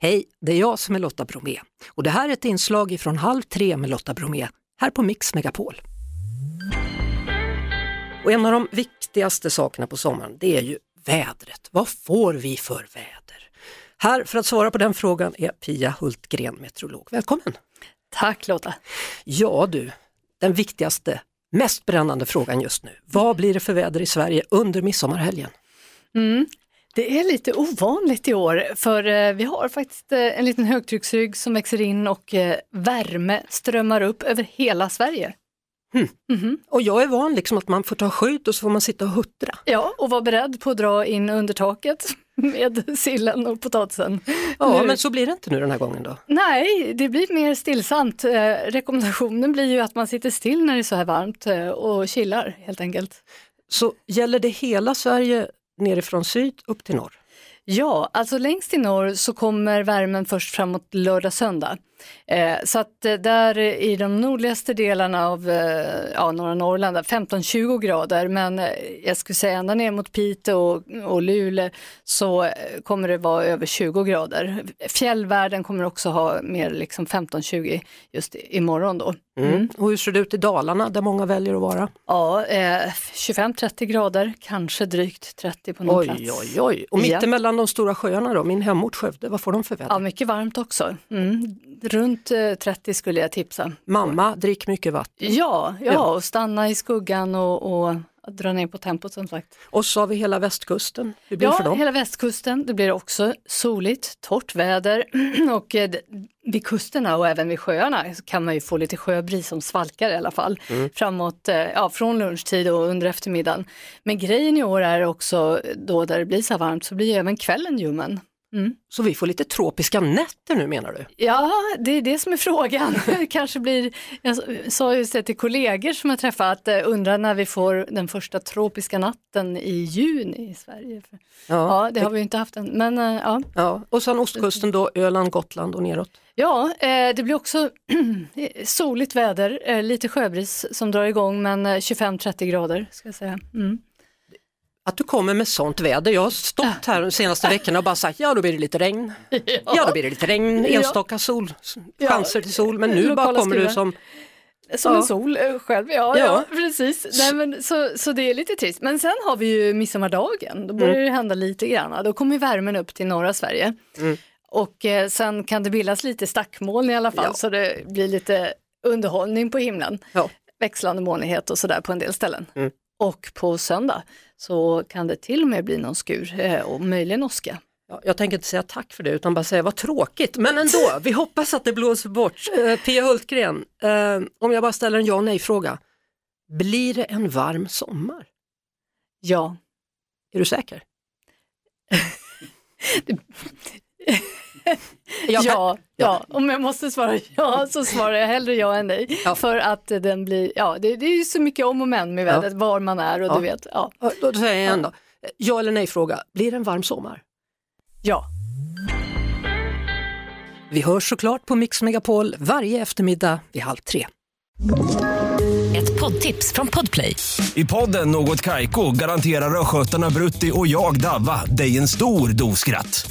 Hej, det är jag som är Lotta Bromé och det här är ett inslag från Halv tre med Lotta Bromé här på Mix Megapol. Och en av de viktigaste sakerna på sommaren det är ju vädret. Vad får vi för väder? Här för att svara på den frågan är Pia Hultgren, meteorolog. Välkommen! Tack Lotta! Ja du, den viktigaste, mest brännande frågan just nu. Vad blir det för väder i Sverige under midsommarhelgen? Mm. Det är lite ovanligt i år för eh, vi har faktiskt eh, en liten högtrycksrygg som växer in och eh, värme strömmar upp över hela Sverige. Mm. Mm. Och jag är van liksom att man får ta skydd och så får man sitta och huttra. Ja, och vara beredd på att dra in under taket med sillen och potatisen. Ja, nu. men så blir det inte nu den här gången då? Nej, det blir mer stillsamt. Eh, rekommendationen blir ju att man sitter still när det är så här varmt eh, och chillar helt enkelt. Så gäller det hela Sverige nerifrån syd upp till norr? Ja, alltså längst i norr så kommer värmen först framåt lördag, söndag. Eh, så att eh, där i de nordligaste delarna av eh, ja, norra Norrland, 15-20 grader, men jag skulle säga ända ner mot Piteå och, och Luleå så kommer det vara över 20 grader. Fjällvärlden kommer också ha mer liksom 15-20 just imorgon då. Mm. Mm. Och hur ser det ut i Dalarna där många väljer att vara? Ja, eh, 25-30 grader, kanske drygt 30 på någon oj, plats. Oj, oj, Och mittemellan ja. de stora sjöarna då, min hemort Skövde, vad får de för väder? Ja, mycket varmt också. Mm. Runt 30 skulle jag tipsa. Mamma, drick mycket vatten. Ja, ja, ja. och stanna i skuggan och, och dra ner på tempot som sagt. Och så har vi hela västkusten. Hur blir ja, för dem? hela västkusten. Det blir också soligt, torrt väder och eh, vid kusterna och även vid sjöarna kan man ju få lite sjöbris som svalkar i alla fall. Mm. Framåt, eh, ja, från lunchtid och under eftermiddagen. Men grejen i år är också då där det blir så här varmt så blir även kvällen ljummen. Mm. Så vi får lite tropiska nätter nu menar du? Ja, det är det som är frågan. kanske blir, jag sa just det till kollegor som jag träffat, att undrar när vi får den första tropiska natten i juni i Sverige. Ja, ja det har vi ju inte haft än. Men, eh, ja. ja. Och sen ostkusten då, Öland, Gotland och neråt? Ja, eh, det blir också soligt väder, eh, lite sjöbris som drar igång men 25-30 grader ska jag säga. Mm att du kommer med sånt väder. Jag har stått här de senaste veckorna och bara sagt ja då blir det lite regn. Ja, ja då blir det lite regn, enstaka sol, chanser till sol men nu bara kommer du som som ja. en sol eh, själv, ja, ja. ja precis. Nej, men, så, så det är lite trist. Men sen har vi ju midsommardagen, då börjar mm. det hända lite grann. Då kommer värmen upp till norra Sverige. Mm. Och eh, sen kan det bildas lite stackmoln i alla fall ja. så det blir lite underhållning på himlen. Växlande molnighet och sådär på en del ställen. Mm. Och på söndag så kan det till och med bli någon skur eh, och möjligen åska. Ja, jag tänker inte säga tack för det utan bara säga vad tråkigt, men ändå, vi hoppas att det blåser bort. Eh, Pia Hultgren, eh, om jag bara ställer en ja och nej fråga. Blir det en varm sommar? Ja. Är du säker? ja, ja, ja, om jag måste svara ja så svarar jag hellre ja än nej. Ja. För att den blir, ja det, det är så mycket om och men med vädret, ja. var man är och du vet. Ja. Då säger jag igen då, ja eller nej fråga, blir det en varm sommar? Ja. Vi hörs såklart på Mix Megapol varje eftermiddag vid halv tre. Ett poddtips från Podplay. I podden Något Kaiko garanterar östgötarna Brutti och jag, Davva, dig en stor dos skratt.